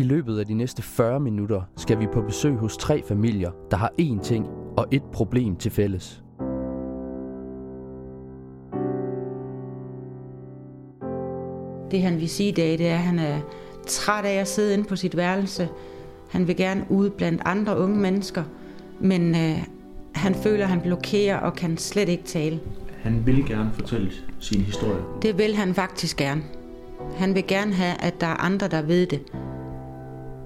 I løbet af de næste 40 minutter skal vi på besøg hos tre familier, der har én ting og et problem til fælles. Det han vil sige i dag, det er, at han er træt af at sidde inde på sit værelse. Han vil gerne ud blandt andre unge mennesker, men øh, han føler, at han blokerer og kan slet ikke tale. Han vil gerne fortælle sin historie. Det vil han faktisk gerne. Han vil gerne have, at der er andre, der ved det.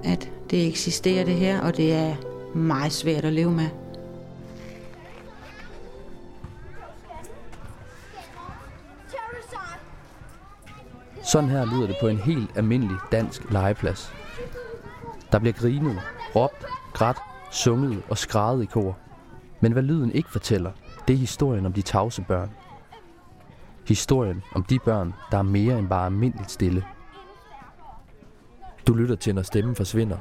At det eksisterer det her, og det er meget svært at leve med. Sådan her lyder det på en helt almindelig dansk legeplads. Der bliver grinet, råbt, grædt, sunget og skrædet i kor. Men hvad lyden ikke fortæller, det er historien om de tavse børn. Historien om de børn, der er mere end bare almindeligt stille. Du lytter til, når stemmen forsvinder.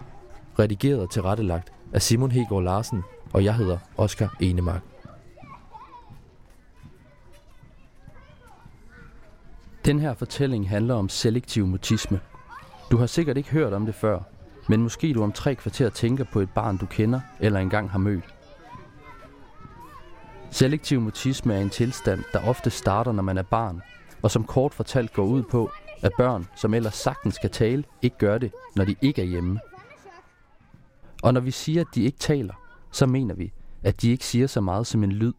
Redigeret og tilrettelagt af Simon Hegård Larsen, og jeg hedder Oscar Enemark. Den her fortælling handler om selektiv mutisme. Du har sikkert ikke hørt om det før, men måske du om tre kvarter tænker på et barn, du kender eller engang har mødt. Selektiv mutisme er en tilstand, der ofte starter, når man er barn, og som kort fortalt går ud på, at børn, som ellers sagtens skal tale, ikke gør det, når de ikke er hjemme. Og når vi siger, at de ikke taler, så mener vi, at de ikke siger så meget som en lyd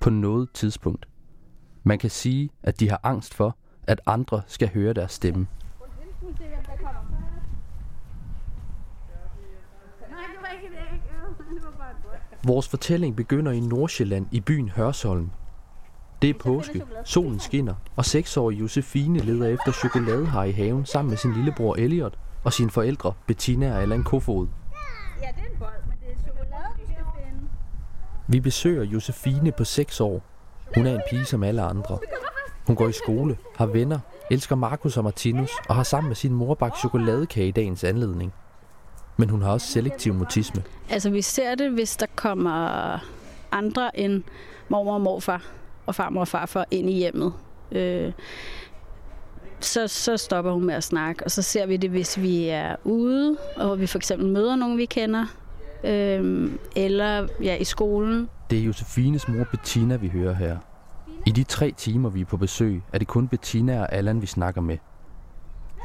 på noget tidspunkt. Man kan sige, at de har angst for, at andre skal høre deres stemme. Vores fortælling begynder i Nordsjælland i byen Hørsholm. Det er påske, solen skinner, og seksårige Josefine leder efter chokoladehar i haven sammen med sin lillebror Elliot og sine forældre Bettina og Allan Kofod. Ja, det er en bold, men det er chokolade, vi skal finde. Vi besøger Josefine på 6 år. Hun er en pige som alle andre. Hun går i skole, har venner, elsker Markus og Martinus og har sammen med sin mor bagt chokoladekage i dagens anledning. Men hun har også selektiv mutisme. Altså vi ser det, hvis der kommer andre end mormor og morfar og farmor og farfar ind i hjemmet. Øh, så, så stopper hun med at snakke, og så ser vi det, hvis vi er ude, og vi for eksempel møder nogen, vi kender, øh, eller ja, i skolen. Det er Josefines mor Bettina, vi hører her. I de tre timer, vi er på besøg, er det kun Bettina og Allan, vi snakker med.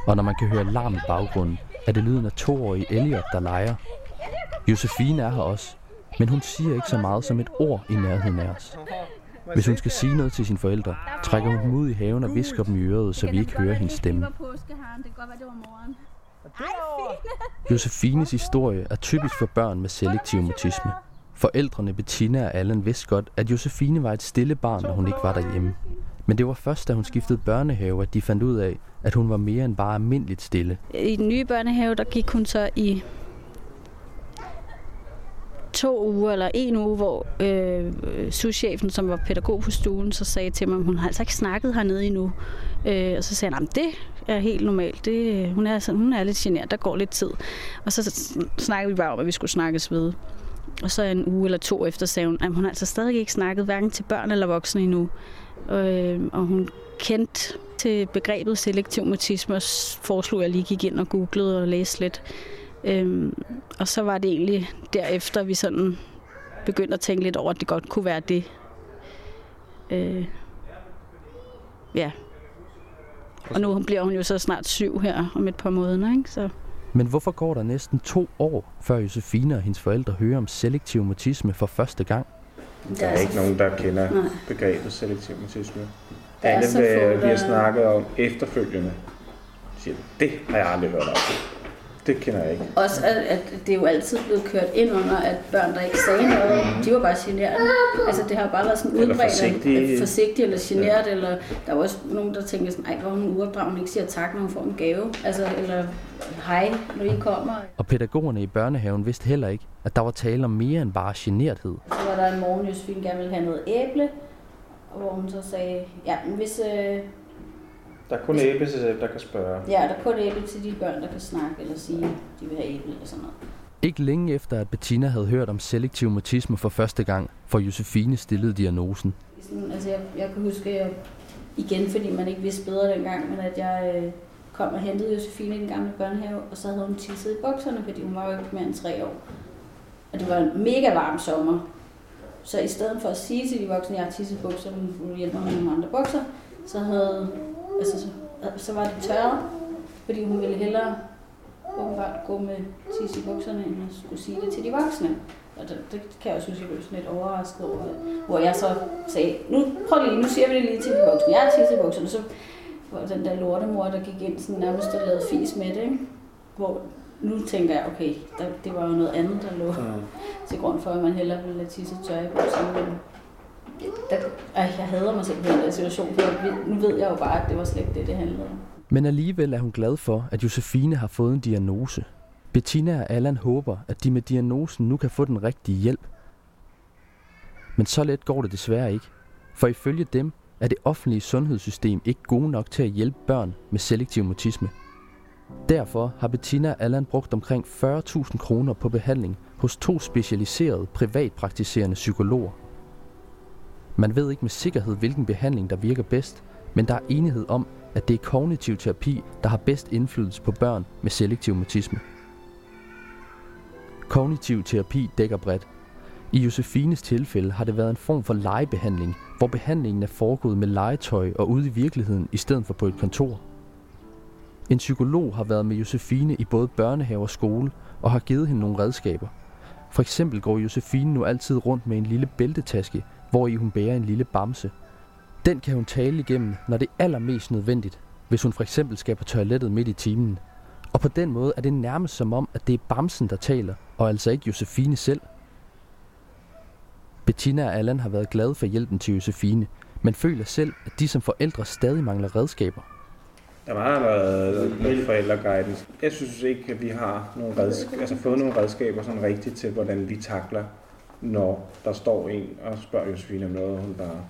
Og når man kan høre larm i baggrunden, er det lyden af toårige Elliot, der leger. Josefine er her også, men hun siger ikke så meget som et ord i nærheden af os. Hvis hun skal sige noget til sine forældre, trækker hun dem ud i haven og visker dem i øret, så vi ikke hører hendes stemme. Josefines historie er typisk for børn med selektiv mutisme. Forældrene Bettina og Allan vidste godt, at Josefine var et stille barn, når hun ikke var derhjemme. Men det var først, da hun skiftede børnehave, at de fandt ud af, at hun var mere end bare almindeligt stille. I den nye børnehave, der gik hun så i to uger eller en uge, hvor øh, souschefen, som var pædagog på stuen, så sagde til mig, at hun har altså ikke snakket hernede endnu. Øh, og så sagde han, at det er helt normalt. Det, hun, er, hun er lidt genert, der går lidt tid. Og så snakkede vi bare om, at vi skulle snakkes ved. Og så en uge eller to efter sagde hun, at hun har altså stadig ikke snakket hverken til børn eller voksne endnu. Øh, og hun kendte til begrebet selektiv mutisme, og foreslog, at jeg lige gik ind og googlede og læste lidt. Øhm, og så var det egentlig derefter, vi sådan begyndte at tænke lidt over, at det godt kunne være det. Øh, ja. Og nu bliver hun jo så snart syv her om et par måneder, ikke? Så. Men hvorfor går der næsten to år, før Josefine og hendes forældre hører om selektiv mutisme for første gang? Der er ikke nogen, der kender Nej. begrebet selektiv mutisme. Alle, hvad vi har snakket om efterfølgende, siger, det har jeg aldrig hørt om. Det kender jeg ikke. Også at, at det er jo altid blevet kørt ind under, at børn, der ikke sagde noget, mm. de var bare generet. Altså det har bare været sådan udbredt, forsigtig. forsigtig eller generet, ja. eller der var også nogen, der tænkte sådan, ej, hvor hun uopdragende ikke siger tak, når hun får en gave. Altså, eller hej, når I kommer. Og pædagogerne i børnehaven vidste heller ikke, at der var tale om mere end bare generthed. Så var der en morgen, Josefine gerne ville have noget æble, hvor hun så sagde, ja, men hvis, øh, der er kun æble til der kan spørge. Ja, der er kun æble til de børn, der kan snakke eller sige, at de vil have æble eller sådan noget. Ikke længe efter, at Bettina havde hørt om selektiv mutisme for første gang, får Josefine stillet diagnosen. Sådan, altså jeg, jeg kan huske, jeg, igen fordi man ikke vidste bedre dengang, men at jeg, øh, kom og hentede Josefine i den gamle børnehave, og så havde hun tisset i bukserne, fordi hun var jo ikke mere end tre år. Og det var en mega varm sommer. Så i stedet for at sige til de voksne, at jeg har tisset i bukserne, hun hjælper med nogle andre bukser, så, havde, altså, så, så var det tørret, fordi hun ville hellere åbenbart gå med tis i bukserne, end at skulle sige det til de voksne. Og det, det kan jeg også synes, jeg blev sådan lidt overrasket over. Hvor jeg så sagde, nu prøv lige, nu siger vi det lige til de voksne. Jeg har tisset i bukserne, så var den der lortemor, der gik ind sådan nærmest og lavede fis med det. Ikke? Hvor nu tænker jeg, okay, der, det var jo noget andet, der lå mm. til grund for, at man hellere ville lade tisse tør i bukserne. Der, jeg hader mig selv i den situation, for nu ved jeg jo bare, at det var slet ikke det, det handlede om. Men alligevel er hun glad for, at Josefine har fået en diagnose. Bettina og Allan håber, at de med diagnosen nu kan få den rigtige hjælp. Men så let går det desværre ikke. For ifølge dem er det offentlige sundhedssystem ikke gode nok til at hjælpe børn med selektiv mutisme. Derfor har Bettina og Allan brugt omkring 40.000 kroner på behandling hos to specialiserede privatpraktiserende psykologer. Man ved ikke med sikkerhed, hvilken behandling der virker bedst, men der er enighed om, at det er kognitiv terapi, der har bedst indflydelse på børn med selektiv mutisme. Kognitiv terapi dækker bredt. I Josefines tilfælde har det været en form for legebehandling, hvor behandlingen er foregået med legetøj og ude i virkeligheden i stedet for på et kontor. En psykolog har været med Josefine i både børnehave og skole og har givet hende nogle redskaber. For eksempel går Josefine nu altid rundt med en lille bæltetaske, hvor i hun bærer en lille bamse – den kan hun tale igennem, når det er allermest nødvendigt, hvis hun for eksempel skal på toilettet midt i timen. Og på den måde er det nærmest som om, at det er Bamsen, der taler, og altså ikke Josefine selv. Bettina og Allan har været glade for hjælpen til Josefine, men føler selv, at de som forældre stadig mangler redskaber. Der har været lidt forældreguidance. Jeg synes ikke, at vi har nogle redskaber, altså fået nogle redskaber sådan rigtigt til, hvordan vi takler, når der står en og spørger Josefine om noget, hun bare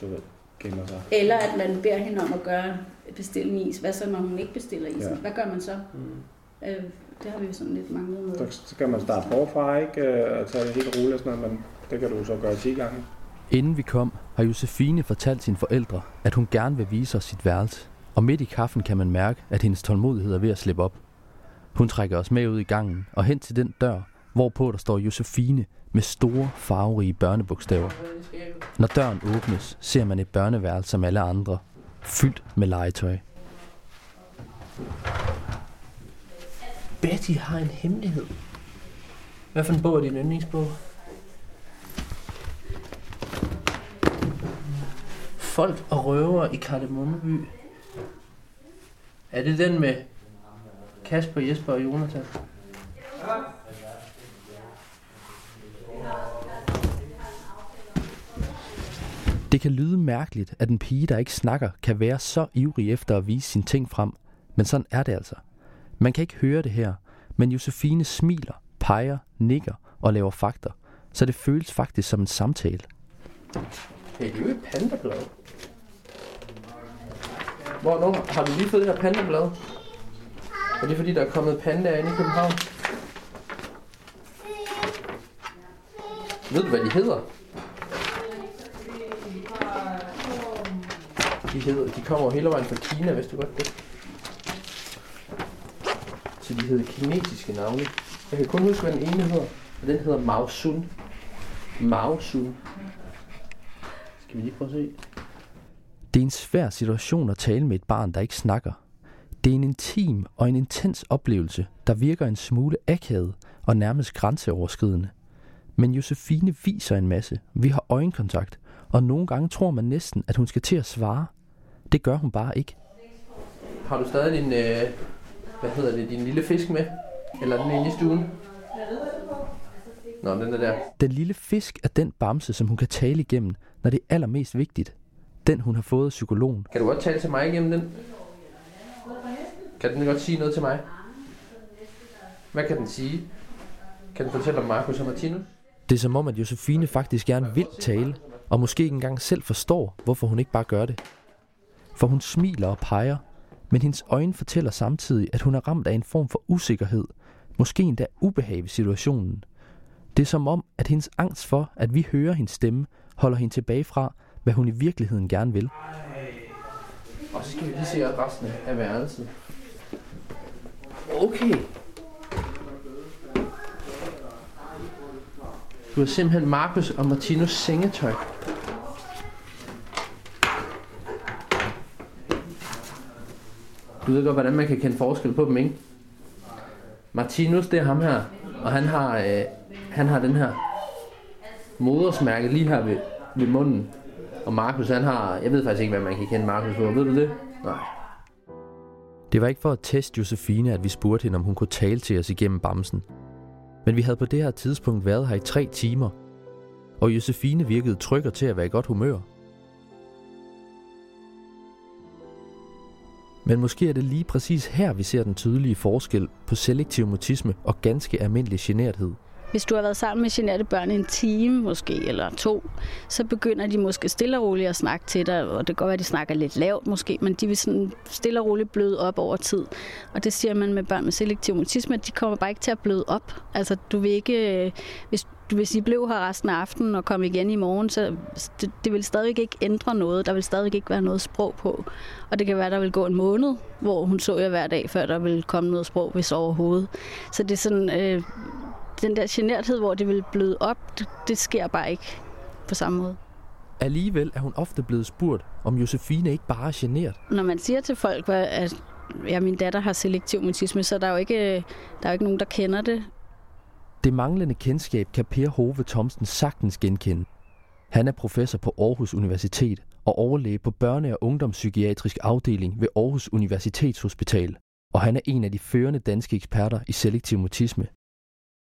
du ved, gemmer sig. Eller at man beder hende om at gøre bestille en is. Hvad så, når hun ikke bestiller isen? Ja. Hvad gør man så? Mm. Øh, det har vi jo sådan lidt manglet med. Så kan man starte forfra, ikke? Øh, og tage det helt roligt og sådan noget, men det kan du så gøre 10 gange. Inden vi kom, har Josefine fortalt sine forældre, at hun gerne vil vise os sit værelse. Og midt i kaffen kan man mærke, at hendes tålmodighed er ved at slippe op. Hun trækker os med ud i gangen og hen til den dør, hvorpå der står Josefine med store, farverige børnebogstaver. Når døren åbnes, ser man et børneværelse som alle andre, fyldt med legetøj. Betty har en hemmelighed. Hvad for en bog er din yndlingsbog? Folk og røver i Kardemommeby. Er det den med Kasper, Jesper og Jonathan? Det kan lyde mærkeligt, at en pige, der ikke snakker, kan være så ivrig efter at vise sine ting frem, men sådan er det altså. Man kan ikke høre det her, men Josefine smiler, peger, nikker og laver fakter, så det føles faktisk som en samtale. Hey, det er jo et pandablad. Hvornår har vi lige fået det her pandablad? Er det fordi, der er kommet pandaer ind i København? Ved du, hvad de hedder? De, hedder, de kommer hele vejen fra Kina, hvis du godt det. Så de hedder kinesiske navne. Jeg kan kun huske, hvad den ene hedder. Og den hedder Mao Sun. Mao Sun. Skal vi lige prøve at se? Det er en svær situation at tale med et barn, der ikke snakker. Det er en intim og en intens oplevelse, der virker en smule akavet og nærmest grænseoverskridende. Men Josefine viser en masse. Vi har øjenkontakt, og nogle gange tror man næsten, at hun skal til at svare. Det gør hun bare ikke. Har du stadig din, øh, hvad hedder det, din lille fisk med? Eller den inde i stuen? Nå, den er der. Den lille fisk er den bamse, som hun kan tale igennem, når det er allermest vigtigt. Den, hun har fået af psykologen. Kan du godt tale til mig igennem den? Kan den godt sige noget til mig? Hvad kan den sige? Kan den fortælle om Markus og Martinus? Det er som om, at Josefine faktisk gerne vil tale, og måske ikke engang selv forstår, hvorfor hun ikke bare gør det for hun smiler og peger, men hendes øjne fortæller samtidig, at hun er ramt af en form for usikkerhed, måske endda ubehag ved situationen. Det er som om, at hendes angst for, at vi hører hendes stemme, holder hende tilbage fra, hvad hun i virkeligheden gerne vil. Og så skal vi lige se resten af værelset. Okay. Du har simpelthen Markus og Martinos sengetøj. Du ved godt, hvordan man kan kende forskel på dem, ikke? Martinus, det er ham her, og han har, øh, han har den her modersmærke lige her ved, ved munden. Og Markus, han har, jeg ved faktisk ikke, hvad man kan kende Markus på. Ved du det? Nej. Det var ikke for at teste Josefine, at vi spurgte hende, om hun kunne tale til os igennem bamsen. Men vi havde på det her tidspunkt været her i tre timer, og Josefine virkede tryg og til at være i godt humør. Men måske er det lige præcis her, vi ser den tydelige forskel på selektiv mutisme og ganske almindelig generthed. Hvis du har været sammen med generte børn en time måske, eller to, så begynder de måske stille og roligt at snakke til dig, og det kan godt være, at de snakker lidt lavt måske, men de vil sådan stille og roligt bløde op over tid. Og det siger man med børn med selektiv mutisme, at de kommer bare ikke til at bløde op. Altså, du vil ikke, øh, hvis hvis I blev her resten af aftenen og kom igen i morgen, så det, det vil stadig ikke ændre noget. Der vil stadig ikke være noget sprog på. Og det kan være, der vil gå en måned, hvor hun så jer hver dag, før der vil komme noget sprog, hvis overhovedet. Så det er sådan, øh, den der generthed, hvor det vil bløde op, det, det sker bare ikke på samme måde. Alligevel er hun ofte blevet spurgt, om Josefine ikke bare er genert. Når man siger til folk, at ja, min datter har selektiv mutisme, så der er jo ikke, der er jo ikke nogen, der kender det. Det manglende kendskab kan Per Hove Thomsen sagtens genkende. Han er professor på Aarhus Universitet og overlæge på børne- og ungdomspsykiatrisk afdeling ved Aarhus Universitetshospital, og han er en af de førende danske eksperter i selektiv mutisme.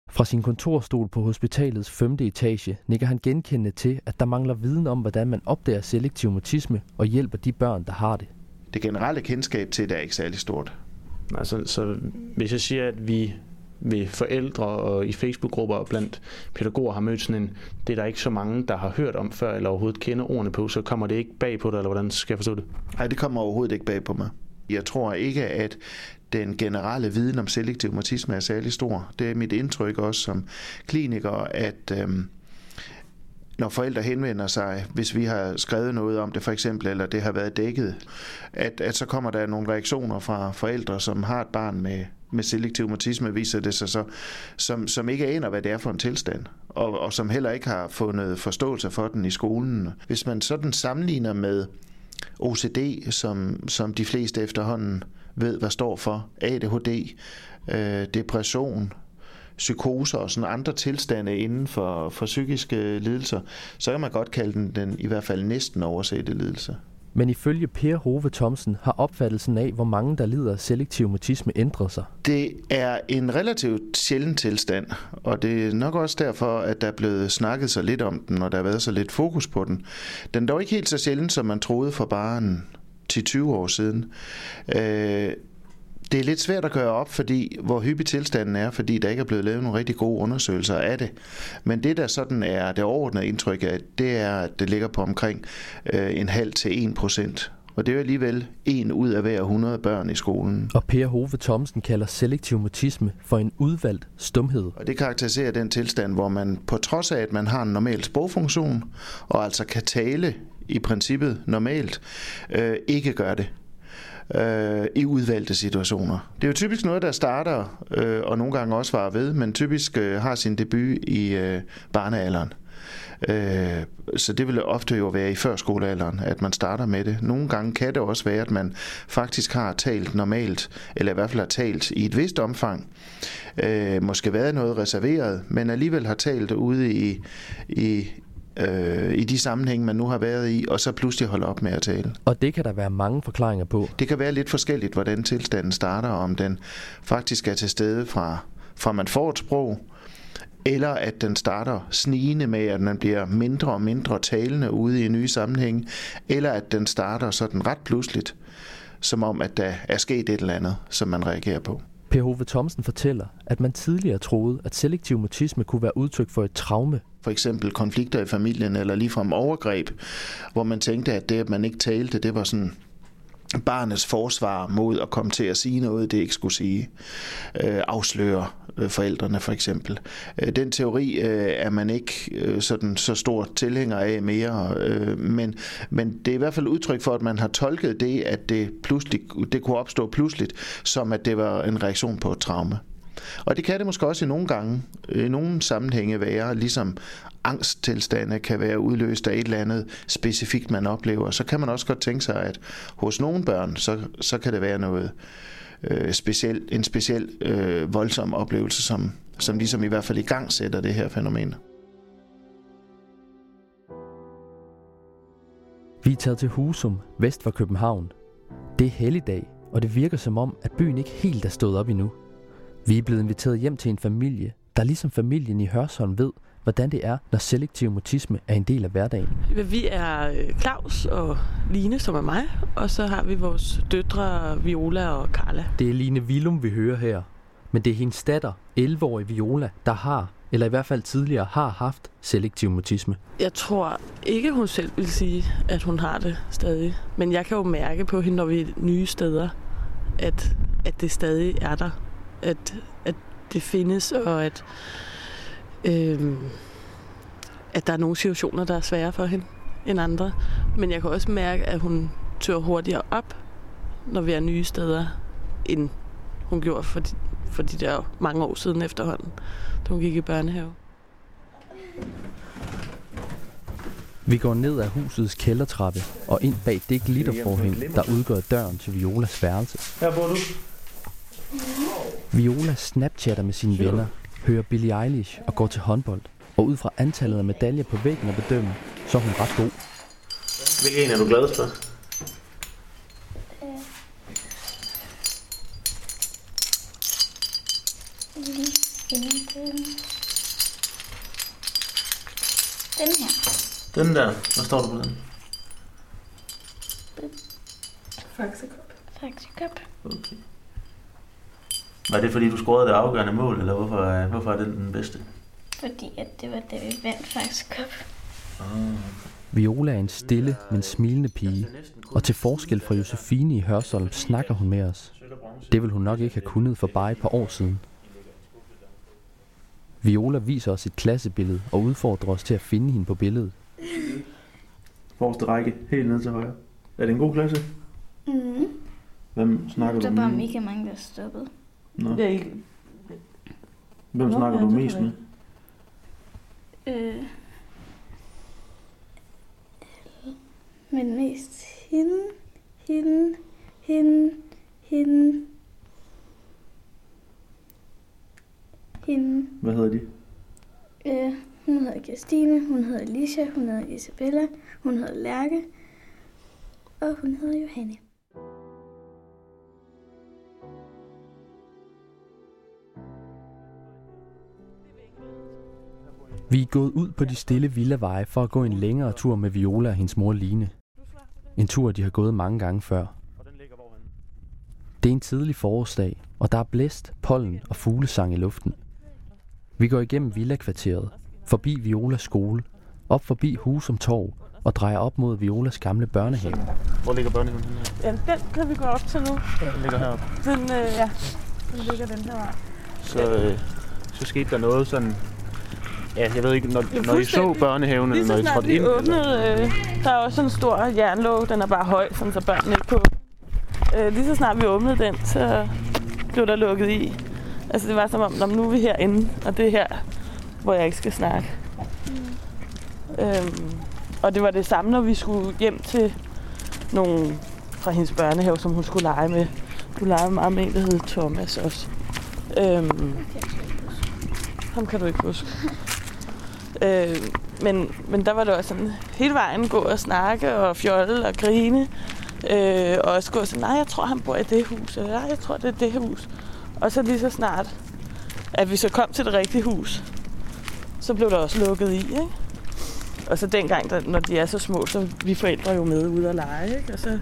Fra sin kontorstol på hospitalets femte etage nikker han genkendende til, at der mangler viden om, hvordan man opdager selektiv mutisme og hjælper de børn, der har det. Det generelle kendskab til det er ikke særlig stort. Altså, så hvis jeg siger, at vi ved forældre og i Facebook-grupper og blandt pædagoger har mødt sådan en, det er der ikke så mange, der har hørt om før, eller overhovedet kender ordene på, så kommer det ikke bag på dig, eller hvordan skal jeg forstå det? Nej, det kommer overhovedet ikke bag på mig. Jeg tror ikke, at den generelle viden om selektiv mutisme er særlig stor. Det er mit indtryk også som kliniker, at øhm, når forældre henvender sig, hvis vi har skrevet noget om det for eksempel, eller det har været dækket, at, at så kommer der nogle reaktioner fra forældre, som har et barn med, med selektiv mutisme, viser det sig så, som, som ikke aner, hvad det er for en tilstand, og, og som heller ikke har fundet forståelse for den i skolen. Hvis man sådan sammenligner med OCD, som, som de fleste efterhånden ved, hvad står for, ADHD, øh, depression, psykoser og sådan andre tilstande inden for, for psykiske lidelser, så kan man godt kalde den, den i hvert fald næsten oversette lidelse. Men ifølge Per Hove Thomsen har opfattelsen af, hvor mange der lider af selektiv mutisme ændret sig. Det er en relativt sjælden tilstand, og det er nok også derfor, at der er blevet snakket så lidt om den, og der har været så lidt fokus på den. Den er dog ikke helt så sjælden, som man troede for bare en 10-20 år siden. Øh, det er lidt svært at gøre op, fordi hvor hyppig tilstanden er, fordi der ikke er blevet lavet nogle rigtig gode undersøgelser af det. Men det, der sådan er det overordnede indtryk af, det er, at det ligger på omkring øh, en halv til 1 procent. Og det er jo alligevel en ud af hver 100 børn i skolen. Og Per Hove Thomsen kalder selektiv mutisme for en udvalgt stumhed. Og det karakteriserer den tilstand, hvor man på trods af, at man har en normal sprogfunktion, og altså kan tale i princippet normalt, øh, ikke gør det øh, i udvalgte situationer. Det er jo typisk noget, der starter, øh, og nogle gange også varer ved, men typisk øh, har sin debut i øh, barnealderen. Øh, så det vil ofte jo være i førskolealderen, at man starter med det. Nogle gange kan det også være, at man faktisk har talt normalt, eller i hvert fald har talt i et vist omfang. Øh, måske været noget reserveret, men alligevel har talt ude i, i, øh, i de sammenhænge, man nu har været i, og så pludselig holde op med at tale. Og det kan der være mange forklaringer på. Det kan være lidt forskelligt, hvordan tilstanden starter, om den faktisk er til stede fra, fra man får et sprog, eller at den starter snigende med, at man bliver mindre og mindre talende ude i nye sammenhæng, eller at den starter sådan ret pludseligt, som om at der er sket et eller andet, som man reagerer på. Per Hove Thomsen fortæller, at man tidligere troede, at selektiv mutisme kunne være udtryk for et traume. For eksempel konflikter i familien eller ligefrem overgreb, hvor man tænkte, at det, at man ikke talte, det var sådan barnets forsvar mod at komme til at sige noget, det ikke skulle sige. Øh, afslører øh, forældrene for eksempel. Øh, den teori øh, er man ikke øh, sådan så stor tilhænger af mere, øh, men, men det er i hvert fald udtryk for, at man har tolket det, at det, pludselig, det kunne opstå pludseligt, som at det var en reaktion på et traume. Og det kan det måske også i nogle gange, øh, i nogle sammenhænge være, ligesom angsttilstande kan være udløst af et eller andet specifikt, man oplever. Så kan man også godt tænke sig, at hos nogle børn, så, så kan det være noget øh, speciel, en speciel øh, voldsom oplevelse, som, som ligesom i hvert fald i gang sætter det her fænomen. Vi er taget til Husum, vest for København. Det er helligdag, og det virker som om, at byen ikke helt er stået op endnu. Vi er blevet inviteret hjem til en familie, der ligesom familien i Hørsholm ved, hvordan det er, når selektiv mutisme er en del af hverdagen. Vi er øh, Claus og Line, som er mig, og så har vi vores døtre Viola og Carla. Det er Line Willum, vi hører her. Men det er hendes datter, 11-årige Viola, der har, eller i hvert fald tidligere har haft selektiv mutisme. Jeg tror ikke, hun selv vil sige, at hun har det stadig. Men jeg kan jo mærke på hende, når vi er nye steder, at, at det stadig er der. At, at det findes, og at, øhm, at der er nogle situationer, der er svære for hende end andre. Men jeg kan også mærke, at hun tør hurtigere op, når vi er nye steder, end hun gjorde for de, for de der mange år siden efterhånden, da hun gik i børnehave. Vi går ned ad husets kældertrappe og ind bag det glitterforhæng, der udgør døren til Violas værelse. Her bor du. Viola snapchatter med sine venner, hører Billie Eilish og går til håndbold. Og ud fra antallet af medaljer på væggen at bedømme, så er hun ret god. Hvilken en er du gladest for? Den her. Den der. Hvad står der på den? Faxekop. Faxekop. Okay. Var det fordi, du scorede det afgørende mål, eller hvorfor, er- hvorfor er den den bedste? Fordi at det var da vi vandt Faxekop. Ah. Viola er en stille, men smilende pige. Og til forskel fra Josefine i Hørsholm snakker hun med os. Det vil hun nok ikke have kunnet for bare et par år siden. Viola viser os et klassebillede og udfordrer os til at finde hende på billedet. Forreste række, helt ned til højre. Er det en god klasse? Mm. Hvem snakker Der du er bare med? mega mange, der er stoppet. Nå. Det er ikke... Hvem Nå, snakker ja, du det mest med? Øh. Men mest hende, hende, hende, hende, hende. Hvad hedder de? Øh, hun hedder Christine, hun hedder Alicia, hun hedder Isabella, hun hedder Lærke, og hun hedder Johanne. Vi er gået ud på de stille villaveje for at gå en længere tur med Viola og hendes mor Line. En tur, de har gået mange gange før. Det er en tidlig forårsdag, og der er blæst, pollen og fuglesang i luften. Vi går igennem villakvarteret, forbi Violas skole, op forbi Husum Torv og drejer op mod Violas gamle børnehave. Hvor ligger børnehaven henne her? Ja, den kan vi gå op til nu. Den ligger heroppe. Den, øh, ja, den ligger den her vej. Så, øh, så skete der noget sådan... Ja, jeg ved ikke, når, Ja, når I så børnehaven, eller når I trådte ind? eller? åbnede, øh, der er også en stor jernlåg, den er bare høj, sådan, så børnene ikke på. Øh, lige så snart vi åbnede den, så blev der lukket i. Altså det var som om, "Nå, men nu er vi herinde, og det er her, hvor jeg ikke skal snakke. Øhm, og det var det samme, når vi skulle hjem til nogen fra hendes børnehave, som hun skulle lege med. Du legede meget med en, der hed Thomas også. Øhm, ham kan du ikke huske. Øh, men, men der var det også sådan, hele vejen gå og snakke og fjolle og grine. Øh, og også gå sådan, nej, jeg tror, han bor i det hus, eller nej, jeg tror, det er det hus. Og så lige så snart, at vi så kom til det rigtige hus, så blev der også lukket i, ikke? Og så dengang, der, når de er så små, så vi forældre jo med ude at lege, ikke? Og så,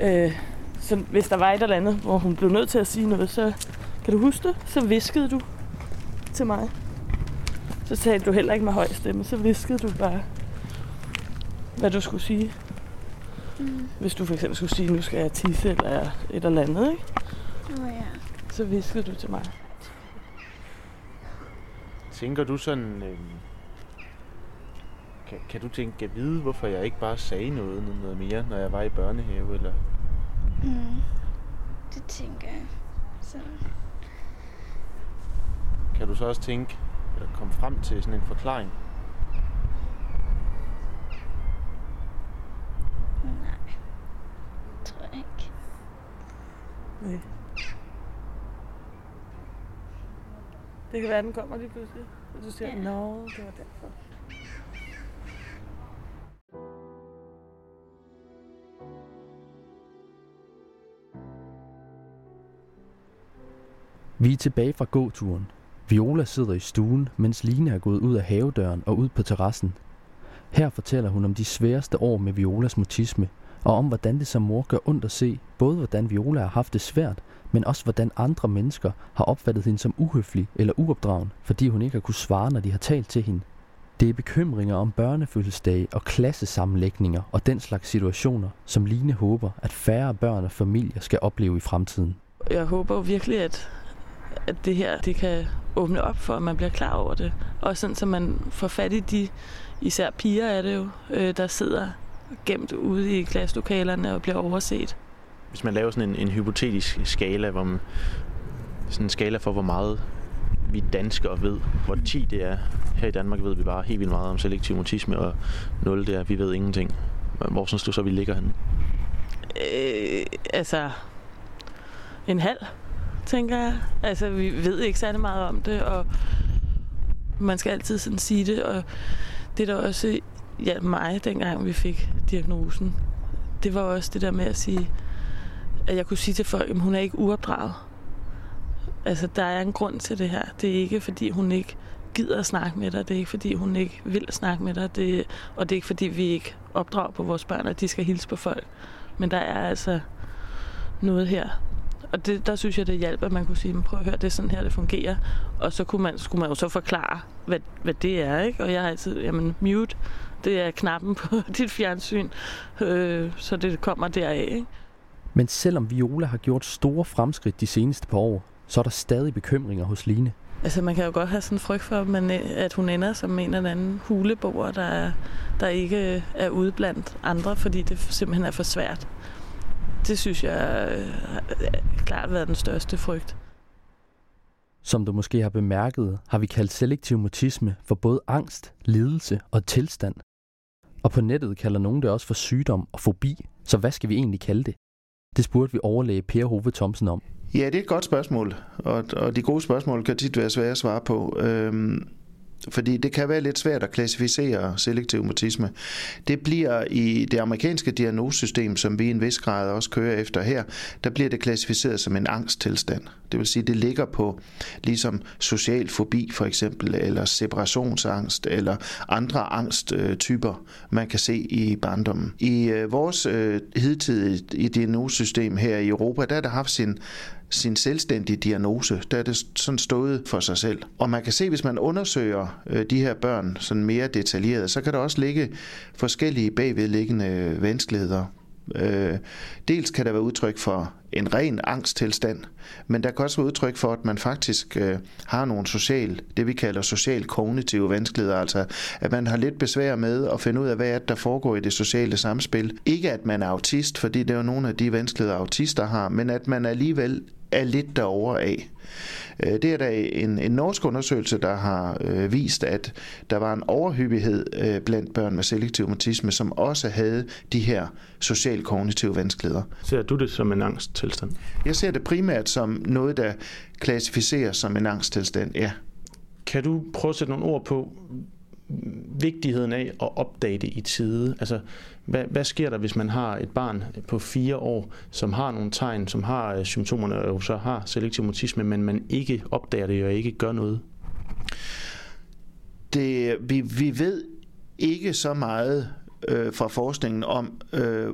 øh, så hvis der var et eller andet, hvor hun blev nødt til at sige noget, så kan du huske det? Så viskede du til mig. Så talte du heller ikke med høj stemme, så viskede du bare, hvad du skulle sige. Mm. Hvis du for eksempel skulle sige, nu skal jeg tisse eller et eller andet, ikke? Nå ja. så viskede du til mig. Tænker du sådan... Øh, kan, kan du tænke, at vide, hvorfor jeg ikke bare sagde noget, noget mere, når jeg var i børnehave? Eller? Mm. Det tænker jeg. Så. Kan du så også tænke, eller komme frem til sådan en forklaring? Nej. Tror jeg ikke. Nej. Det kan være, den kommer lige pludselig. Og du siger, Ja. nå, det var derfor. Vi er tilbage fra gåturen. Viola sidder i stuen, mens Line er gået ud af havedøren og ud på terrassen. Her fortæller hun om de sværeste år med Violas mutisme, og om hvordan det som mor gør ondt at se, både hvordan Viola har haft det svært, men også hvordan andre mennesker har opfattet hende som uhøflig eller uopdragen, fordi hun ikke har kunne svare, når de har talt til hende. Det er bekymringer om børnefødselsdage og klassesammenlægninger og den slags situationer, som Line håber, at færre børn og familier skal opleve i fremtiden. Jeg håber virkelig, at, at det her det kan åbne op for, at man bliver klar over det. Og sådan, så man får fat i de, især piger er det jo, øh, der sidder gemt ude i klasselokalerne og bliver overset. Hvis man laver sådan en, en hypotetisk skala, hvor man, sådan en skala for, hvor meget vi danskere ved, hvor 10 det er. Her i Danmark ved vi bare helt vildt meget om selektiv mutisme, og 0 det er, vi ved ingenting. Hvor synes du så, vi ligger henne? Øh, altså, en halv, tænker jeg. Altså, vi ved ikke særlig meget om det, og man skal altid sådan sige det, og det der også hjalp mig, dengang vi fik diagnosen, det var også det der med at sige, at jeg kunne sige til folk, at hun er ikke uopdraget. Altså, der er en grund til det her. Det er ikke, fordi hun ikke gider at snakke med dig. Det er ikke, fordi hun ikke vil snakke med dig. Det, og det er ikke, fordi vi ikke opdrager på vores børn, at de skal hilse på folk. Men der er altså noget her. Og det, der synes jeg, det hjalp, at man kunne sige, "Men prøv at høre, det er sådan her, det fungerer. Og så kunne man, skulle man jo så forklare, hvad, hvad det er. Ikke? Og jeg har altid, jamen mute, det er knappen på dit fjernsyn, øh, så det kommer deraf. Ikke? Men selvom Viola har gjort store fremskridt de seneste par år, så er der stadig bekymringer hos Line. Altså man kan jo godt have sådan en frygt for, at, man, at hun ender som en eller anden huleboer, der, der ikke er ude blandt andre, fordi det simpelthen er for svært. Det synes jeg øh, har klart været den største frygt. Som du måske har bemærket, har vi kaldt selektiv mutisme for både angst, lidelse og tilstand. Og på nettet kalder nogen det også for sygdom og fobi, så hvad skal vi egentlig kalde det? Det spurgte vi overlæge Per Hove Thomsen om. Ja, det er et godt spørgsmål, og, og de gode spørgsmål kan tit være svære at svare på. Øhm, fordi det kan være lidt svært at klassificere selektiv mutisme. Det bliver i det amerikanske diagnosesystem, som vi i en vis grad også kører efter her, der bliver det klassificeret som en angsttilstand. Det vil sige, det ligger på ligesom social fobi for eksempel, eller separationsangst, eller andre angsttyper, man kan se i barndommen. I øh, vores øh, hidtidige diagnosesystem her i Europa, der har det haft sin sin selvstændige diagnose, der er det sådan stået for sig selv. Og man kan se, hvis man undersøger øh, de her børn sådan mere detaljeret, så kan der også ligge forskellige bagvedliggende vanskeligheder. Øh, dels kan der være udtryk for en ren angsttilstand, men der kan også være udtryk for, at man faktisk øh, har nogle social, det vi kalder social kognitive vanskeligheder, altså at man har lidt besvær med at finde ud af, hvad er det, der foregår i det sociale samspil. Ikke at man er autist, fordi det er jo nogle af de vanskeligheder, autister har, men at man alligevel er lidt derovre af. Det er der en, en norsk undersøgelse, der har øh, vist, at der var en overhyppighed øh, blandt børn med selektiv mutisme, som også havde de her social-kognitive vanskeligheder. Ser du det som en angsttilstand? Jeg ser det primært som noget, der klassificeres som en angsttilstand, ja. Kan du prøve at sætte nogle ord på vigtigheden af at opdage det i tide? Altså, hvad, hvad sker der, hvis man har et barn på fire år, som har nogle tegn, som har øh, symptomerne og så har selektiv mutisme, men man ikke opdager det og ikke gør noget? Det, vi, vi ved ikke så meget øh, fra forskningen om, øh,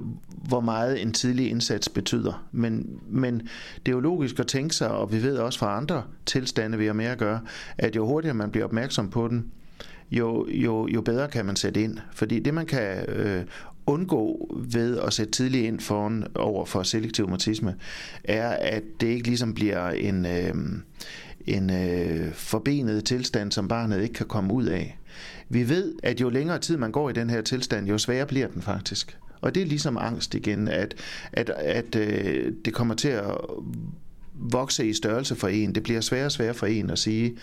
hvor meget en tidlig indsats betyder. Men, men det er jo logisk at tænke sig, og vi ved også fra andre tilstande, vi har med at gøre, at jo hurtigere man bliver opmærksom på den, jo, jo, jo bedre kan man sætte ind. Fordi det, man kan øh, undgå ved at sætte tidligt ind foran over for selektiv mutisme, er, at det ikke ligesom bliver en, øh, en øh, forbenet tilstand, som barnet ikke kan komme ud af. Vi ved, at jo længere tid man går i den her tilstand, jo sværere bliver den faktisk. Og det er ligesom angst igen, at, at, at øh, det kommer til at vokse i størrelse for en. Det bliver sværere og sværere for en at sige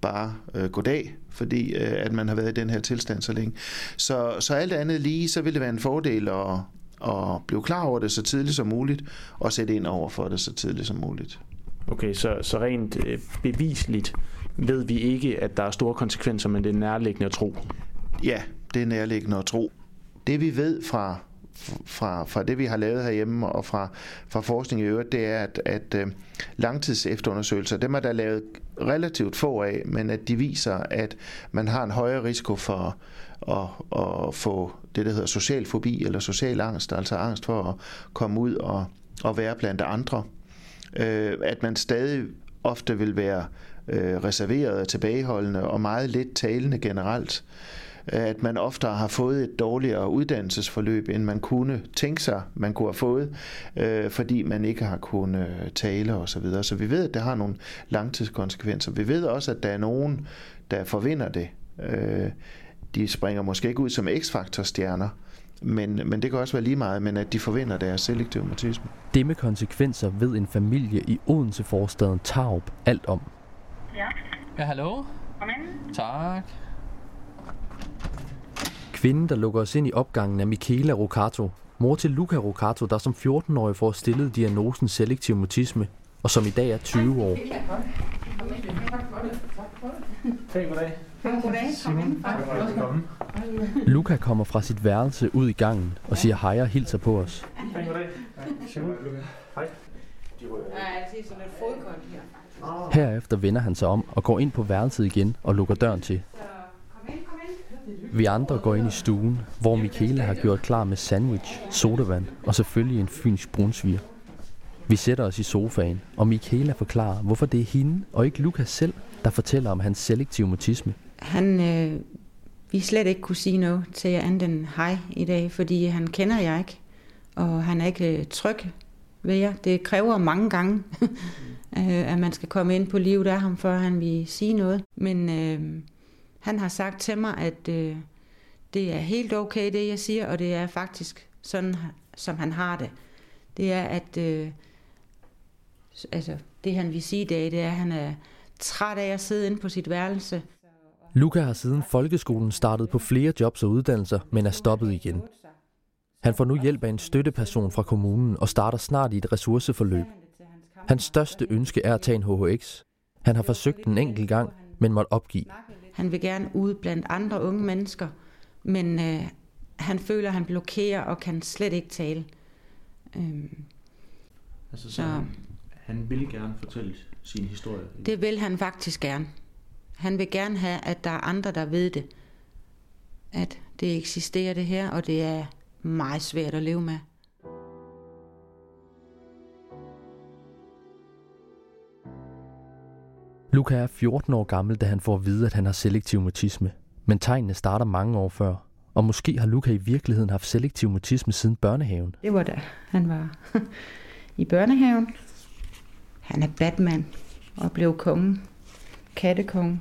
bare øh, goddag, fordi øh, at man har været i den her tilstand så længe. Så, så alt andet lige, så vil det være en fordel at, at blive klar over det så tidligt som muligt, og sætte ind over for det så tidligt som muligt. Okay, så, så rent øh, bevisligt ved vi ikke, at der er store konsekvenser, men det er nærliggende at tro. Ja, det er nærliggende at tro. Det vi ved fra, fra, fra det, vi har lavet herhjemme og fra, fra forskning i øvrigt, det er, at, at uh, langtidsefterundersøgelser, dem er der lavet relativt få af, men at de viser, at man har en højere risiko for at, at få det, der hedder social fobi eller social angst, altså angst for at komme ud og, og være blandt andre. Uh, at man stadig ofte vil være uh, reserveret og tilbageholdende og meget lidt talende generelt at man oftere har fået et dårligere uddannelsesforløb, end man kunne tænke sig, man kunne have fået, øh, fordi man ikke har kunnet øh, tale osv. Så, videre. så vi ved, at det har nogle langtidskonsekvenser. Vi ved også, at der er nogen, der forvinder det. Øh, de springer måske ikke ud som X-faktor-stjerner, men, men det kan også være lige meget, men at de forvinder deres selektive mutisme. Det med konsekvenser ved en familie i Odense-forstaden Tarup alt om. Ja. Ja, hallo? Kom ind. Tak. Kvinden, der lukker os ind i opgangen, er Michaela Rocato, mor til Luca Rocato, der som 14-årig får stillet diagnosen selektiv mutisme, og som i dag er 20 år. Hej, goddag. Goddag. Kom ind. Luca kommer fra sit værelse ud i gangen og siger hej og hilser på os. Hej, goddag. Hej. Herefter vender han sig om og går ind på værelset igen og lukker døren til. Vi andre går ind i stuen, hvor Michaela har gjort klar med sandwich, sodavand og selvfølgelig en fynsk brunsviger. Vi sætter os i sofaen, og Michaela forklarer, hvorfor det er hende og ikke Lukas selv, der fortæller om hans selektive mutisme. Han øh, vi slet ikke kunne sige noget til jer andet end hej i dag, fordi han kender jer ikke, og han er ikke øh, tryg ved jer. Det kræver mange gange, øh, at man skal komme ind på livet af ham, før han vil sige noget. Men øh, han har sagt til mig, at øh, det er helt okay, det jeg siger, og det er faktisk sådan, som han har det. Det er, at øh, altså, det han vil sige i dag, det er, at han er træt af at sidde inde på sit værelse. Luca har siden folkeskolen startet på flere jobs og uddannelser, men er stoppet igen. Han får nu hjælp af en støtteperson fra kommunen og starter snart i et ressourceforløb. Hans største ønske er at tage en HHX. Han har forsøgt en enkelt gang, men måtte opgive. Han vil gerne ud blandt andre unge mennesker, men øh, han føler, at han blokerer og kan slet ikke tale. Øhm, Altså, så, Så- han, han vil gerne fortælle sin historie. det vil han faktisk gerne. Han vil gerne have, at der er andre, der ved det. At det eksisterer det her, og det er meget svært at leve med. Luca er 14 år gammel, da han får at vide, at han har selektiv mutisme. Men tegnene starter mange år før. Og måske har Luca i virkeligheden haft selektiv mutisme siden børnehaven. Det var da han var i børnehaven. Han er Batman og blev kongen. Kattekongen.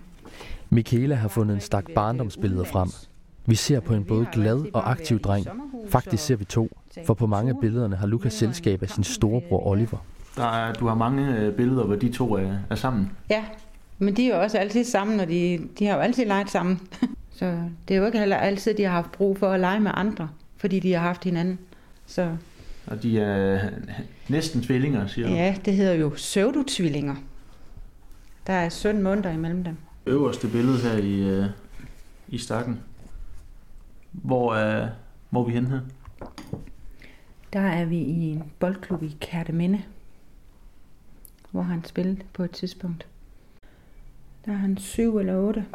Michaela har fundet en stak barndomsbilleder frem. Vi ser på en både glad og aktiv dreng. Faktisk ser vi to, for på mange af billederne har Luca selskab af sin storebror Oliver. Der er, du har mange øh, billeder, hvor de to er, er sammen. Ja, men de er jo også altid sammen, og de, de har jo altid leget sammen. Så det er jo ikke heller altid, de har haft brug for at lege med andre, fordi de har haft hinanden. Så Og de er næsten tvillinger, siger du. ja, det hedder jo pseudotvillinger. Der er 17 måneder imellem dem. Øverste billede her i, øh, i stakken. Hvor er, hvor er vi henne her? Der er vi i en boldklub i Kærteminde, hvor han spillede på et tidspunkt. Der er han syv eller otte.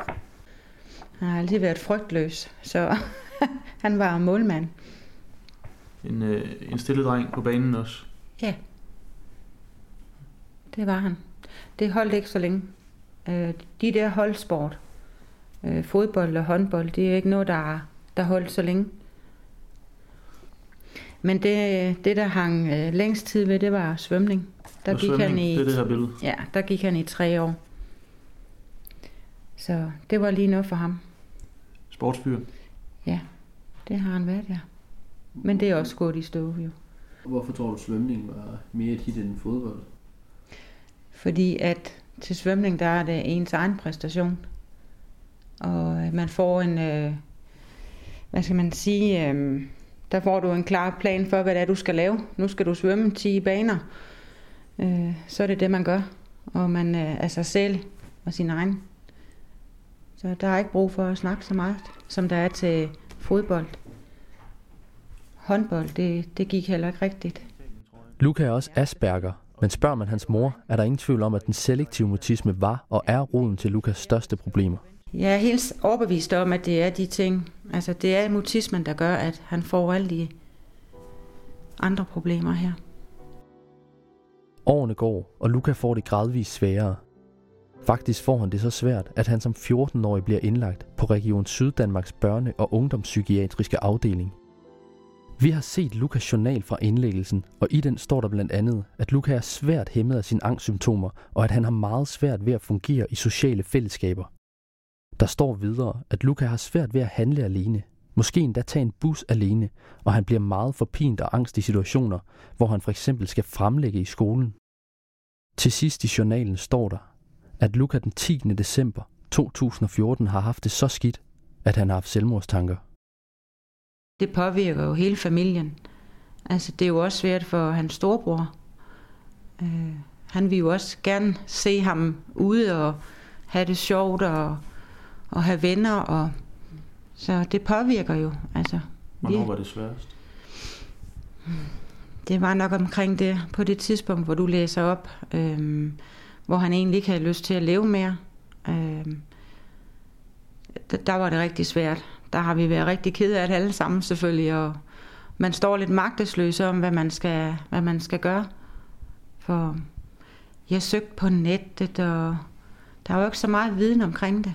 Han har altid været frygtløs, så han var målmand. En, øh, en stille dreng på banen også. Ja, det var han. Det holdt ikke så længe. Øh, De der holdsport, øh, fodbold og håndbold, det er ikke noget, der, der holdt så længe. Men det, det der hang øh, længst tid ved, det var svømning. Der Og gik svømning, han i, det er det her billede. Ja, der gik han i tre år. Så det var lige noget for ham. Sportsfyr. Ja, det har han været, ja. Men det er også gået i stå, jo. Hvorfor tror du, svømning var mere et hit end fodbold? Fordi at til svømning, der er det ens egen præstation. Og øh, man får en, øh, hvad skal man sige, øh, der får du en klar plan for, hvad det er, du skal lave. Nu skal du svømme 10 baner. Øh, så er det det, man gør. Og man øh, er sig selv og sin egen. Så der er ikke brug for at snakke så meget, som der er til fodbold. Håndbold, det, det gik heller ikke rigtigt. Luca er også Asperger, men spørger man hans mor, er der ingen tvivl om, at den selektive mutisme var og er roden til Lukas største problemer. Jeg er helt overbevist om, at det er de ting. Altså, det er mutismen, der gør, at han får alle de andre problemer her. Årene går, og Luca får det gradvist sværere. Faktisk får han det så svært, at han som 14-årig bliver indlagt på Region Syddanmarks børne- og ungdomspsykiatriske afdeling. Vi har set Lukas journal fra indlæggelsen, og i den står der blandt andet, at Luca er svært hæmmet af sine angstsymptomer, og at han har meget svært ved at fungere i sociale fællesskaber. Der står videre, at Luca har svært ved at handle alene, måske endda tage en bus alene, og han bliver meget forpint og angst i situationer, hvor han for eksempel skal fremlægge i skolen. Til sidst i journalen står der, at Luca den 10. december 2014 har haft det så skidt, at han har haft selvmordstanker. Det påvirker jo hele familien. Altså, det er jo også svært for hans storebror. Øh, han vil jo også gerne se ham ude og have det sjovt og, og have venner. Og, så det påvirker jo. Altså, Hvornår var det sværest? Det var nok omkring det, på det tidspunkt, hvor du læser op, øhm, hvor han egentlig ikke havde lyst til at leve mere. Øhm, der, der var det rigtig svært. Der har vi været rigtig kede af det alle sammen selvfølgelig, og man står lidt magtesløs om, hvad man skal, hvad man skal gøre. For jeg søgte på nettet, og der er jo ikke så meget viden omkring det.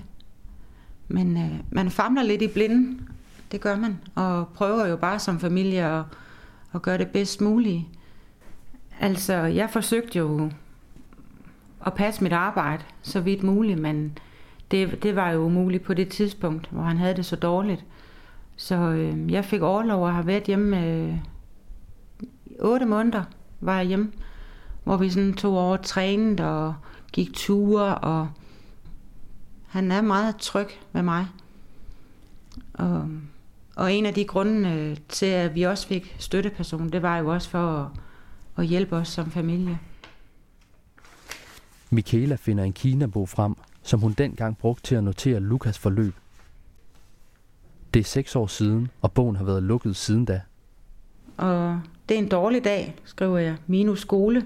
Men øh, man famler lidt i blinden, det gør man, og prøver jo bare som familie at, at gøre det bedst muligt. Altså, jeg forsøgte jo at passe mit arbejde så vidt muligt, men det, det var jo umuligt på det tidspunkt, hvor han havde det så dårligt. Så øh, jeg fik overlov og har været hjemme øh, 8 måneder var jeg hjemme, hvor vi sådan tog over trænet og gik ture, og han er meget tryg med mig. Og, og en af de grunde øh, til, at vi også fik støtteperson, det var jo også for at, at hjælpe os som familie. Michaela finder en Kina-bog frem, som hun dengang brugte til at notere Lukas forløb. Det er seks år siden, og bogen har været lukket siden da. Og det er en dårlig dag, skriver jeg. Minus skole.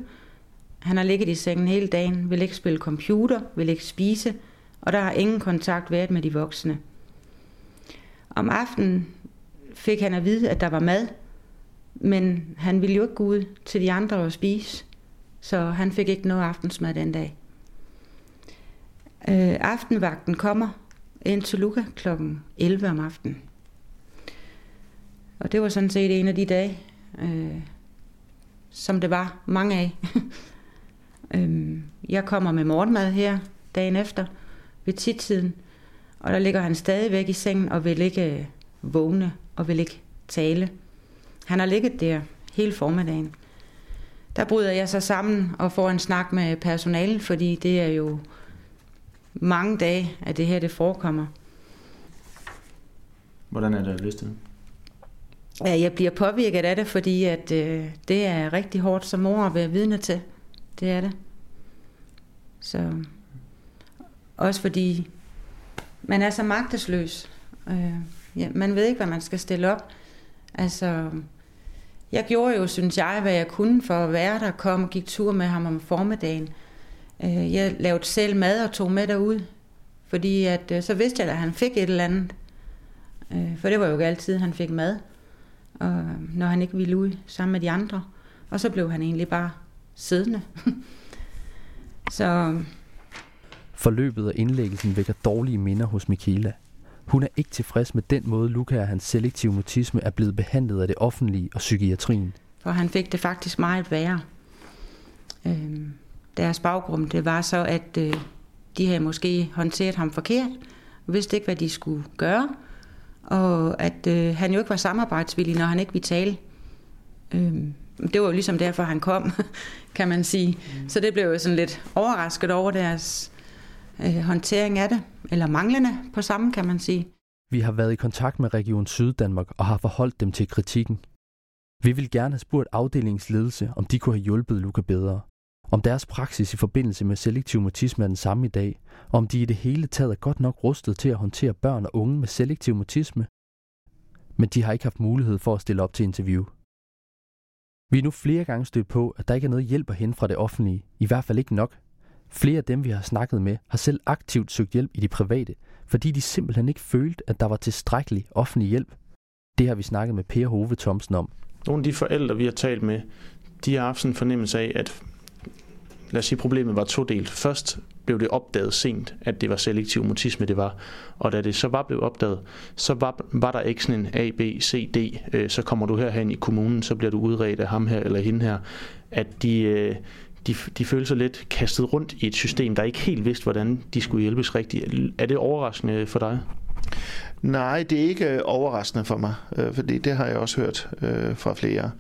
Han har ligget i sengen hele dagen, vil ikke spille computer, vil ikke spise, og der har ingen kontakt været med de voksne. Om aftenen fik han at vide, at der var mad, men han ville jo ikke gå ud til de andre og spise, så han fik ikke noget aftensmad den dag. Øh, aftenvagten kommer ind til Luca kl. 11 om aftenen. Og det var sådan set en af de dage, øh, som det var mange af. øh, jeg kommer med morgenmad her dagen efter ved tidtiden, og der ligger han stadigvæk i sengen og vil ikke øh, vågne og vil ikke tale. Han har ligget der hele formiddagen. Der bryder jeg så sammen og får en snak med personalet, fordi det er jo mange dage, at det her det forekommer. Hvordan er det det? Ja, jeg bliver påvirket af det, fordi at, øh, det er rigtig hårdt som mor at være vidne til. Det er det. Så også fordi man er så magtesløs. Øh, ja, man ved ikke, hvad man skal stille op. Altså, jeg gjorde jo, synes jeg, hvad jeg kunne for at være der, kom og gik tur med ham om formiddagen. Øh, jeg lavede selv mad og tog med derud, fordi at, øh, så vidste jeg, at han fik et eller andet. Øh, for det var jo ikke altid, han fik mad, og, øh, når han ikke ville ud sammen med de andre. Og så blev han egentlig bare siddende. så Forløbet af indlæggelsen vækker dårlige minder hos Michaela, Hun er ikke tilfreds med den måde, Luca og hans selektive mutisme er blevet behandlet af det offentlige og psykiatrien. For han fik det faktisk meget værre. Øhm, deres baggrund, det var så, at øh, de havde måske håndteret ham forkert, og vidste ikke, hvad de skulle gøre, og at øh, han jo ikke var samarbejdsvillig, når han ikke ville tale. Øhm, det var jo ligesom derfor, han kom, kan man sige. Mm. Så det blev jo sådan lidt overrasket over deres øh, håndtering af det, eller manglende på samme, kan man sige. Vi har været i kontakt med Region Syddanmark og har forholdt dem til kritikken. Vi vil gerne have spurgt afdelingsledelse, om de kunne have hjulpet Luca bedre. Om deres praksis i forbindelse med selektiv mutisme er den samme i dag, og om de i det hele taget er godt nok rustet til at håndtere børn og unge med selektiv mutisme. Men de har ikke haft mulighed for at stille op til interview. Vi er nu flere gange stødt på, at der ikke er noget hjælp at hente fra det offentlige, i hvert fald ikke nok. Flere af dem, vi har snakket med, har selv aktivt søgt hjælp i de private, fordi de simpelthen ikke følte, at der var tilstrækkelig offentlig hjælp. Det har vi snakket med Per Hove Thomsen om. Nogle af de forældre, vi har talt med, de har haft sådan en fornemmelse af, at lad os sige, problemet var todelt. Først blev det opdaget sent, at det var selektiv mutisme, det var. Og da det så var blevet opdaget, så var, var der ikke sådan en A, B, C, D. Øh, så kommer du herhen i kommunen, så bliver du udredt af ham her eller hende her. At de, øh, de, de følte sig lidt kastet rundt i et system, der ikke helt vidste, hvordan de skulle hjælpes rigtigt. Er det overraskende for dig? Nej, det er ikke øh, overraskende for mig, øh, fordi det har jeg også hørt øh, fra flere.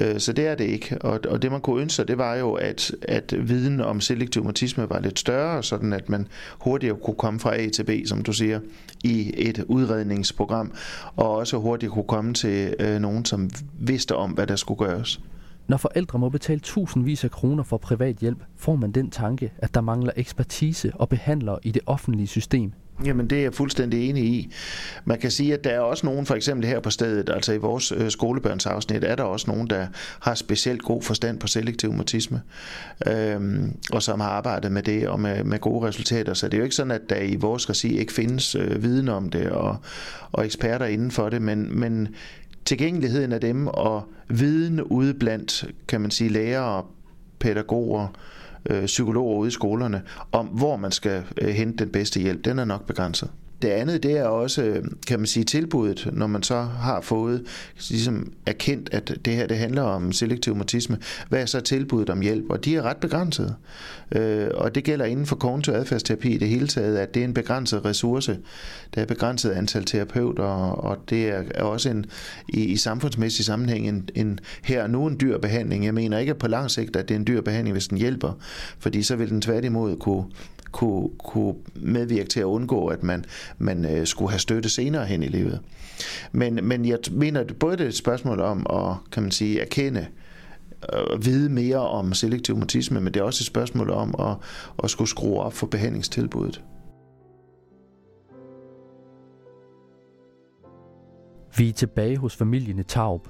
Øh, så det er det ikke. Og, og det man kunne ønske sig, det var jo, at, at viden om selektiv mutisme var lidt større, sådan at man hurtigere kunne komme fra A til B, som du siger, i et udredningsprogram, og også hurtigt kunne komme til øh, nogen, som vidste om, hvad der skulle gøres. Når forældre må betale tusindvis af kroner for privat hjælp, får man den tanke, at der mangler ekspertise og behandlere i det offentlige system. Jamen det er jeg fuldstændig enig i. Man kan sige, at der er også nogen, for eksempel her på stedet, altså i vores øh, skolebørnsafsnit, er der også nogen, der har specielt god forstand på selektiv mutisme, øhm, og som har arbejdet med det og med, med gode resultater. Så det er jo ikke sådan, at der i vores regi ikke findes øh, viden om det og, og eksperter inden for det, men, men tilgængeligheden af dem og viden ude blandt, kan man sige, lærere, pædagoger, øh, psykologer ude i skolerne om, hvor man skal øh, hente den bedste hjælp, den er nok begrænset. Det andet, det er også, øh, kan man sige, tilbuddet, når man så har fået ligesom erkendt, at det her det handler om selektiv mutisme. Hvad er så tilbuddet om hjælp? Og de er ret begrænsede. Øh, og det gælder inden for kognitiv adfærdsterapi i det hele taget, at det er en begrænset ressource. Der er begrænset antal terapeuter, og det er også en, i, i samfundsmæssig sammenhæng en, en her nu en dyr behandling. Jeg mener ikke på lang sigt, at det er en dyr behandling, hvis den hjælper, fordi så vil den tværtimod kunne kunne, kunne medvirke til at undgå, at man, man øh, skulle have støtte senere hen i livet. Men, men jeg mener, at både det er et spørgsmål om at kan man sige, erkende øh, og vide mere om selektiv mutisme, men det er også et spørgsmål om at, at skulle skrue op for behandlingstilbuddet. Vi er tilbage hos familien i Taub.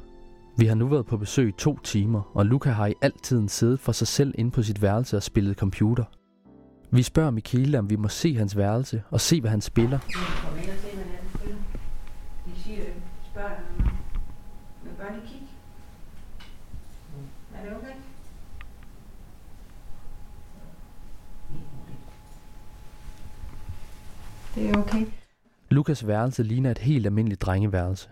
Vi har nu været på besøg i to timer, og Luca har i altid siddet for sig selv inde på sit værelse og spillet computer. Vi spørger Michaela, om vi må se hans værelse og se, hvad han spiller. Det er okay. Lukas værelse ligner et helt almindeligt drengeværelse.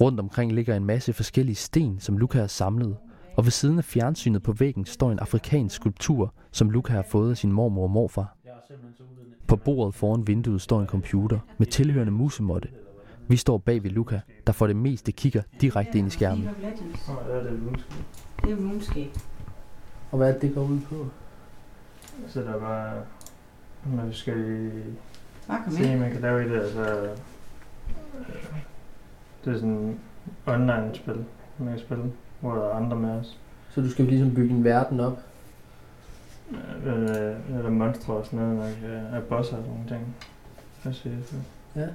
Rundt omkring ligger en masse forskellige sten, som Luca har samlet, og ved siden af fjernsynet på væggen står en afrikansk skulptur, som Luca har fået af sin mormor og morfar. På bordet foran vinduet står en computer med tilhørende musemåtte. Vi står bag ved Luca, der for det meste kigger direkte ind i skærmen. Det er RuneScape. Og hvad er det, det går ud på? Så der var Bare kom ting, ind. man kan lave i det. Altså, øh, det er sådan en online-spil, man kan spille, hvor der er andre med os. Så du skal ligesom bygge en verden op? Øh, Eller, eller monstre og sådan noget, man kan bosser og sådan nogle ting. Hvad siger jeg så? Ja.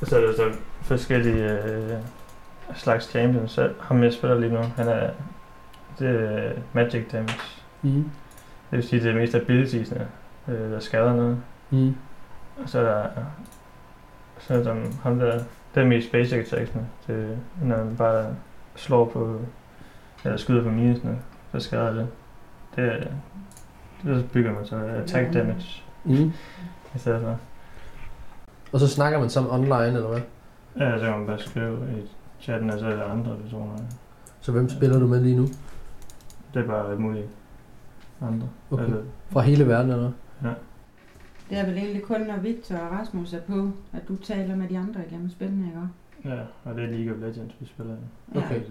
Og så er der så forskellige øh, slags champions. Så ham jeg spiller lige nu, han er, det er magic damage. Mm. Det vil sige, det er mest abilitiesne, øh, der skader noget. Mm. Og så er der, så er der ham der, det er mest basic attacksene. Det er, når man bare slår på, eller skyder på minusene, så skader det. Det er, det så bygger man så attack damage Mm. i stedet for. Og så snakker man sammen online, eller hvad? Ja, så kan man bare skrive i chatten, og så er der andre personer. Så hvem spiller du med lige nu? Det er bare alt muligt andre. Okay. Altså, Fra hele verden, eller ja. Det er vel egentlig kun, når Victor og Rasmus er på, at du taler med de andre igennem spændende, ikke? Ja, og det er League of Legends, vi spiller. Okay.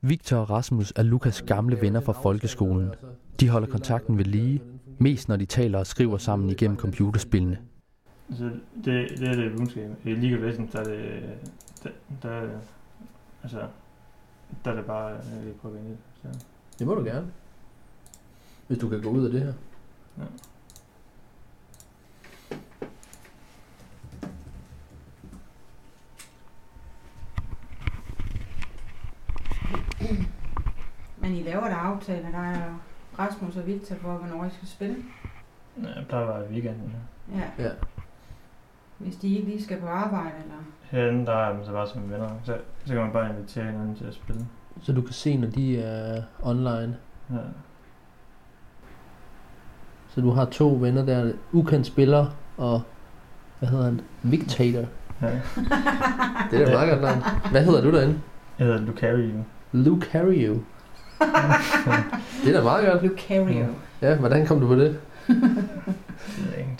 Victor og Rasmus er Lukas gamle venner fra folkeskolen. De holder kontakten ved lige, mest når de taler og skriver sammen igennem computerspillene. Altså, det, det er det budskab. I League of Legends, der er det, der, der, er altså, der er det bare øh, prøve. Så. Det må du gerne. Hvis du kan gå ud af det her. Ja. Men I laver der aftaler, der er Rasmus og Victor for, hvornår I skal spille. Ja, jeg plejer bare i weekenden. Ja. Ja. Ja. Hvis de ikke lige skal på arbejde, eller... Herinde, der er man så bare som venner. Så, så kan man bare invitere hinanden til at spille. Så du kan se, når de er online. Ja. Så du har to venner der, ukendt spiller og, hvad hedder han? Victator. ja. Det er da meget godt navn. Hvad hedder du derinde? Jeg hedder Lucario. Lucario. det er da meget godt. Lucario. Ja, hvordan kom du på det?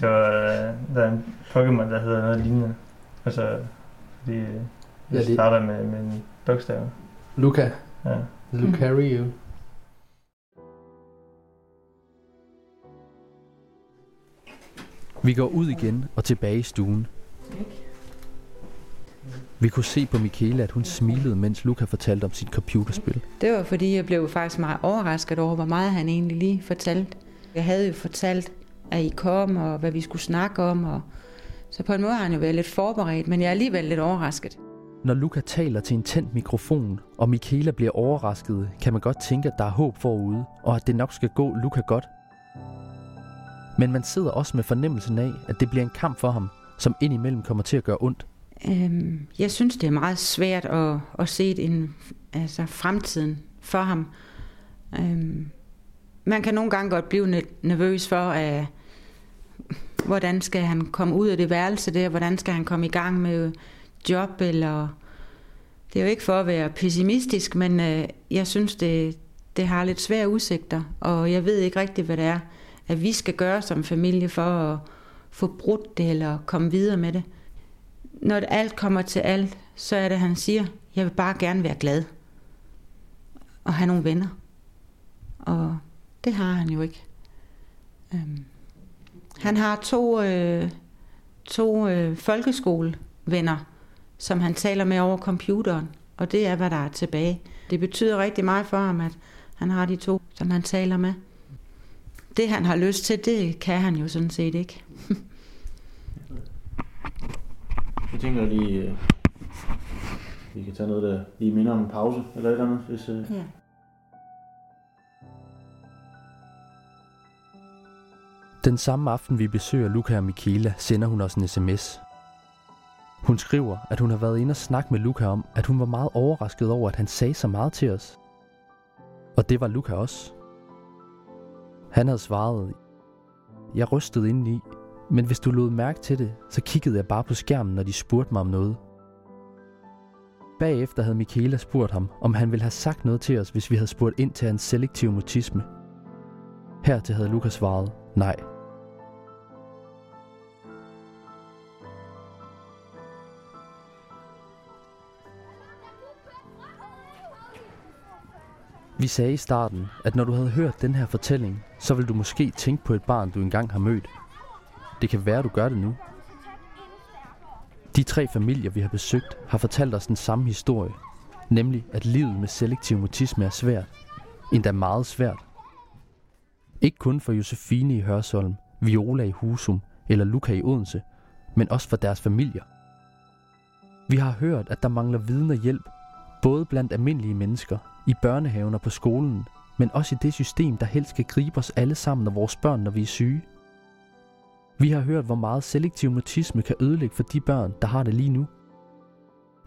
Det var, der er en Pokémon, der hedder noget lignende. Altså, fordi Ja, det starter med, med en bogstav. Luca. Ja. Lucario. Vi går ud igen og tilbage i stuen. Vi kunne se på Michaela, at hun smilede, mens Luca fortalte om sit computerspil. Det var fordi, jeg blev faktisk meget overrasket over, hvor meget han egentlig lige fortalte. Jeg havde jo fortalt, at I kom, og hvad vi skulle snakke om. Og... Så på en måde har han jo været lidt forberedt, men jeg er alligevel lidt overrasket. Når Luca taler til en tændt mikrofon, og Michaela bliver overrasket, kan man godt tænke, at der er håb forude, og at det nok skal gå Luca godt. Men man sidder også med fornemmelsen af, at det bliver en kamp for ham, som indimellem kommer til at gøre ondt. Øhm, jeg synes, det er meget svært at, at se en, altså fremtiden for ham. Øhm, man kan nogle gange godt blive nervøs for, at, hvordan skal han komme ud af det værelse der, hvordan skal han komme i gang med job, eller... Det er jo ikke for at være pessimistisk, men øh, jeg synes, det, det har lidt svære udsigter, og jeg ved ikke rigtigt, hvad det er, at vi skal gøre som familie for at få brudt det, eller komme videre med det når alt kommer til alt, så er det, han siger, jeg vil bare gerne være glad. Og have nogle venner. Og det har han jo ikke. Øhm. Han har to, øh, to øh, folkeskolevenner, som han taler med over computeren. Og det er, hvad der er tilbage. Det betyder rigtig meget for ham, at han har de to, som han taler med. Det, han har lyst til, det kan han jo sådan set ikke. Jeg tænker lige, øh, vi kan tage noget, der lige minder om en pause, eller et eller andet, hvis... Øh... Ja. Den samme aften, vi besøger Luca og Michaela, sender hun os en sms. Hun skriver, at hun har været inde og snakke med Luca om, at hun var meget overrasket over, at han sagde så meget til os. Og det var Luca også. Han havde svaret, jeg rystede indeni, men hvis du lod mærke til det, så kiggede jeg bare på skærmen, når de spurgte mig om noget. Bagefter havde Michaela spurgt ham, om han ville have sagt noget til os, hvis vi havde spurgt ind til hans selektive mutisme. Hertil havde Lukas svaret, nej. Vi sagde i starten, at når du havde hørt den her fortælling, så vil du måske tænke på et barn, du engang har mødt. Det kan være, du gør det nu. De tre familier, vi har besøgt, har fortalt os den samme historie. Nemlig, at livet med selektiv mutisme er svært. Endda meget svært. Ikke kun for Josefine i Hørsholm, Viola i Husum eller Luca i Odense, men også for deres familier. Vi har hørt, at der mangler viden og hjælp, både blandt almindelige mennesker, i børnehaven og på skolen, men også i det system, der helst skal gribe os alle sammen og vores børn, når vi er syge. Vi har hørt, hvor meget selektiv mutisme kan ødelægge for de børn, der har det lige nu.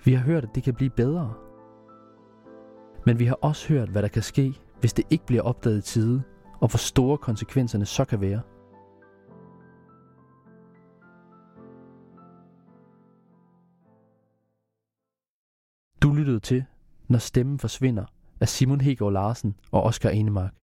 Vi har hørt, at det kan blive bedre. Men vi har også hørt, hvad der kan ske, hvis det ikke bliver opdaget i tide, og hvor store konsekvenserne så kan være. Du lyttede til Når stemmen forsvinder af Simon Hegård Larsen og Oscar Enemark.